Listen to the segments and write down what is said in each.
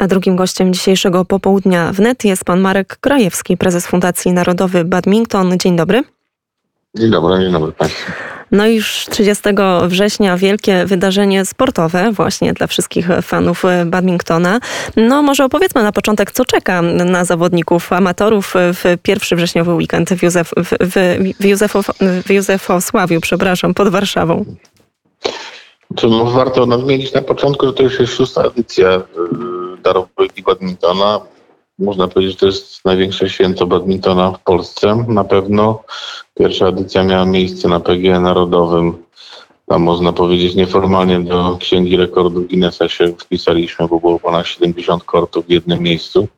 A drugim gościem dzisiejszego popołudnia wnet jest pan Marek Krajewski, prezes Fundacji Narodowy Badminton. Dzień dobry. Dzień dobry, dzień dobry Państwu. No już 30 września wielkie wydarzenie sportowe właśnie dla wszystkich fanów badmintona. No może opowiedzmy na początek, co czeka na zawodników amatorów w pierwszy wrześniowy weekend w, Józef, w, w, w, Józefo, w Józefosławiu, przepraszam, pod Warszawą. Czy no, warto nadmienić na początku, że to już jest szósta edycja darowego badmintona. Można powiedzieć, że to jest największe święto badmintona w Polsce. Na pewno pierwsza edycja miała miejsce na PG Narodowym. Tam można powiedzieć nieformalnie do Księgi Rekordów Guinnessa się wpisaliśmy, bo było ponad 70 kortów w jednym miejscu.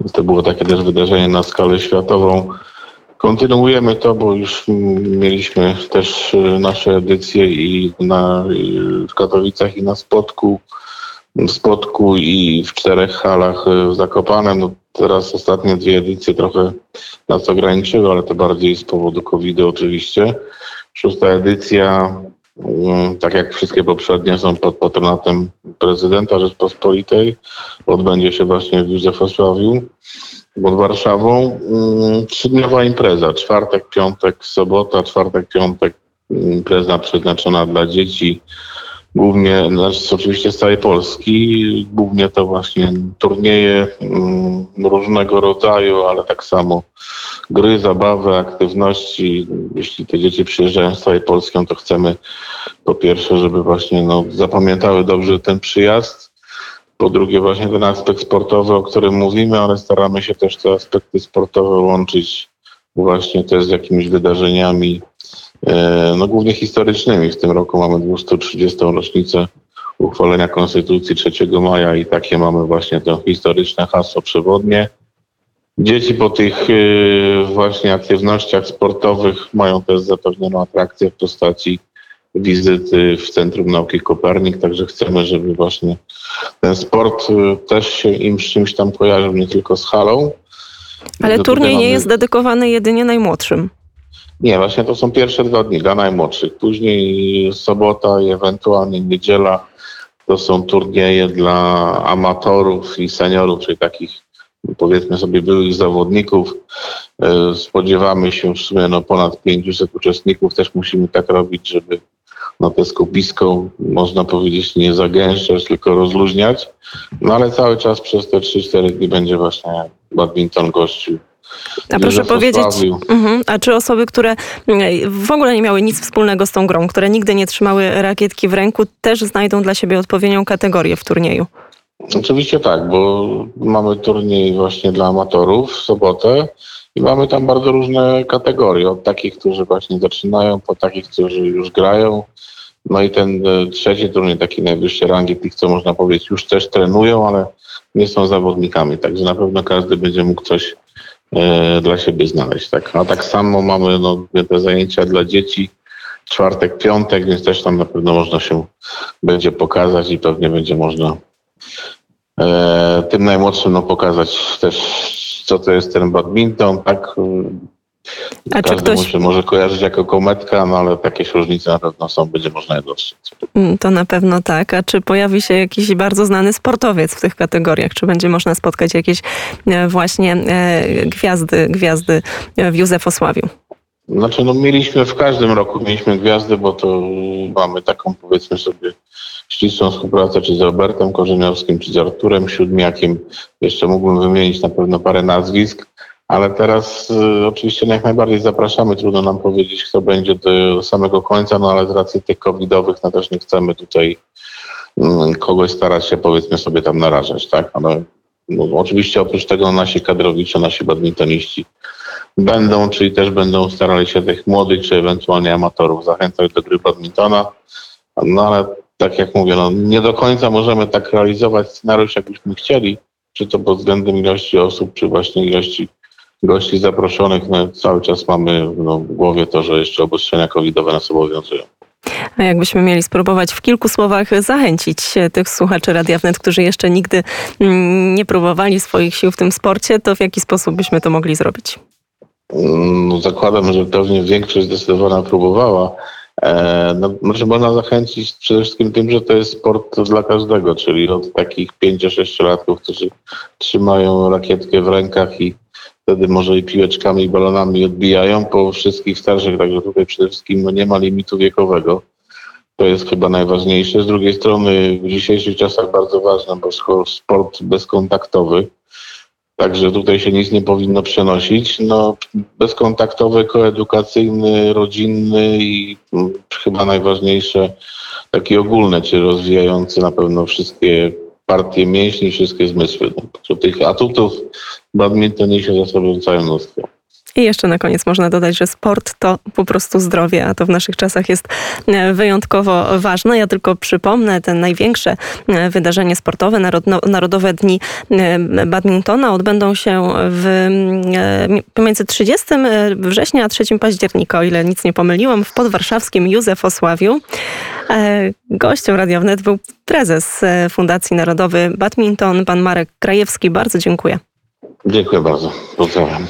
Więc to było takie też wydarzenie na skalę światową. Kontynuujemy to, bo już mieliśmy też y, nasze edycje i na, y, w Katowicach i na Spodku, w Spodku i w czterech halach y, w Zakopanem. No teraz ostatnie dwie edycje trochę nas ograniczyły, ale to bardziej z powodu COVID-u oczywiście. Szósta edycja, tak jak wszystkie poprzednie, są pod patronatem prezydenta Rzeczpospolitej. Odbędzie się właśnie w Józefosławiu pod Warszawą. Trzydniowa impreza, czwartek, piątek, sobota, czwartek, piątek, impreza przeznaczona dla dzieci, głównie, znaczy oczywiście z całej Polski, głównie to właśnie turnieje mm, różnego rodzaju, ale tak samo gry, zabawy, aktywności. Jeśli te dzieci przyjeżdżają z całej Polski, to chcemy po pierwsze, żeby właśnie no, zapamiętały dobrze ten przyjazd, po drugie właśnie ten aspekt sportowy, o którym mówimy, ale staramy się też te aspekty sportowe łączyć właśnie też z jakimiś wydarzeniami, no głównie historycznymi. W tym roku mamy 230. rocznicę uchwalenia Konstytucji 3 maja i takie mamy właśnie to historyczne hasło przewodnie. Dzieci po tych e, właśnie aktywnościach sportowych mają też zapewnioną atrakcję w postaci wizyty w Centrum Nauki Kopernik, także chcemy, żeby właśnie ten sport y, też się im z czymś tam kojarzył, nie tylko z halą. Ale turniej nie jest dedykowany jedynie najmłodszym. Nie, właśnie to są pierwsze dwa dni dla najmłodszych. Później sobota i ewentualnie niedziela to są turnieje dla amatorów i seniorów, czyli takich powiedzmy sobie byłych zawodników. Y, spodziewamy się w sumie no ponad 500 uczestników. Też musimy tak robić, żeby no te skupisko, można powiedzieć, nie zagęszczać, tylko rozluźniać. No ale cały czas przez te 3-4 dni będzie właśnie badminton gościł. A proszę powiedzieć, uh-huh, a czy osoby, które w ogóle nie miały nic wspólnego z tą grą, które nigdy nie trzymały rakietki w ręku, też znajdą dla siebie odpowiednią kategorię w turnieju? Oczywiście tak, bo mamy turniej właśnie dla amatorów w sobotę i mamy tam bardzo różne kategorie, od takich, którzy właśnie zaczynają, po takich, którzy już grają. No i ten e, trzeci turniej, taki najwyższy rangi, tych, co można powiedzieć, już też trenują, ale nie są zawodnikami. Także na pewno każdy będzie mógł coś dla siebie znaleźć. Tak. A tak samo mamy no, te zajęcia dla dzieci, czwartek, piątek, więc też tam na pewno można się będzie pokazać i pewnie będzie można e, tym najmłodszym no, pokazać też co to jest ten badminton, tak? A Każdy czy ktoś... może, może kojarzyć jako kometka, no ale jakieś różnice na pewno są, będzie można je dostrzec. Mm, to na pewno tak. A czy pojawi się jakiś bardzo znany sportowiec w tych kategoriach? Czy będzie można spotkać jakieś e, właśnie e, gwiazdy, gwiazdy w Józefosławiu? Znaczy, no mieliśmy w każdym roku mieliśmy gwiazdy, bo to mamy taką powiedzmy sobie ścisłą współpracę czy z Robertem Korzeniowskim, czy z Arturem Siódmiakiem. Jeszcze mógłbym wymienić na pewno parę nazwisk, ale teraz y, oczywiście jak najbardziej zapraszamy. Trudno nam powiedzieć, kto będzie do samego końca, no ale z racji tych covidowych, no też nie chcemy tutaj y, kogoś starać się powiedzmy sobie tam narażać, tak? Ale no, oczywiście oprócz tego nasi kadrowicze, nasi badmintoniści będą, czyli też będą starali się tych młodych, czy ewentualnie amatorów zachęcać do gry badmintona. No ale tak jak mówię, no, nie do końca możemy tak realizować scenariusz, jakbyśmy chcieli, czy to pod względem ilości osób, czy właśnie ilości gości zaproszonych. No, cały czas mamy no, w głowie to, że jeszcze obostrzenia covidowe nas obowiązują. A jakbyśmy mieli spróbować w kilku słowach zachęcić tych słuchaczy Radia Wnet, którzy jeszcze nigdy mm, nie próbowali swoich sił w tym sporcie, to w jaki sposób byśmy to mogli zrobić? No, zakładam, że pewnie większość zdecydowana próbowała E, no, znaczy można zachęcić przede wszystkim tym, że to jest sport dla każdego, czyli od takich 5-6 którzy trzymają rakietkę w rękach i wtedy może i piłeczkami, i balonami odbijają po wszystkich starszych, także tutaj przede wszystkim no, nie ma limitu wiekowego. To jest chyba najważniejsze. Z drugiej strony w dzisiejszych czasach bardzo ważne, bo sport bezkontaktowy, Także tutaj się nic nie powinno przenosić. No, bezkontaktowy, koedukacyjny, rodzinny i mm, chyba najważniejsze taki ogólny, czy rozwijający na pewno wszystkie partie mięśni, wszystkie zmysły. No, tych atutów badmintonie się za sobą całe mnóstwo. I jeszcze na koniec można dodać, że sport to po prostu zdrowie, a to w naszych czasach jest e, wyjątkowo ważne. Ja tylko przypomnę te największe e, wydarzenie sportowe, Narodowe Dni e, Badmintona odbędą się w, pomiędzy 30 września a 3 października, o ile nic nie pomyliłam, w podwarszawskim Józefosławiu. Gościem Radia Wnet był prezes Fundacji Narodowy Badminton, pan Marek Krajewski. Bardzo dziękuję. Dziękuję bardzo. Pozdrawiam.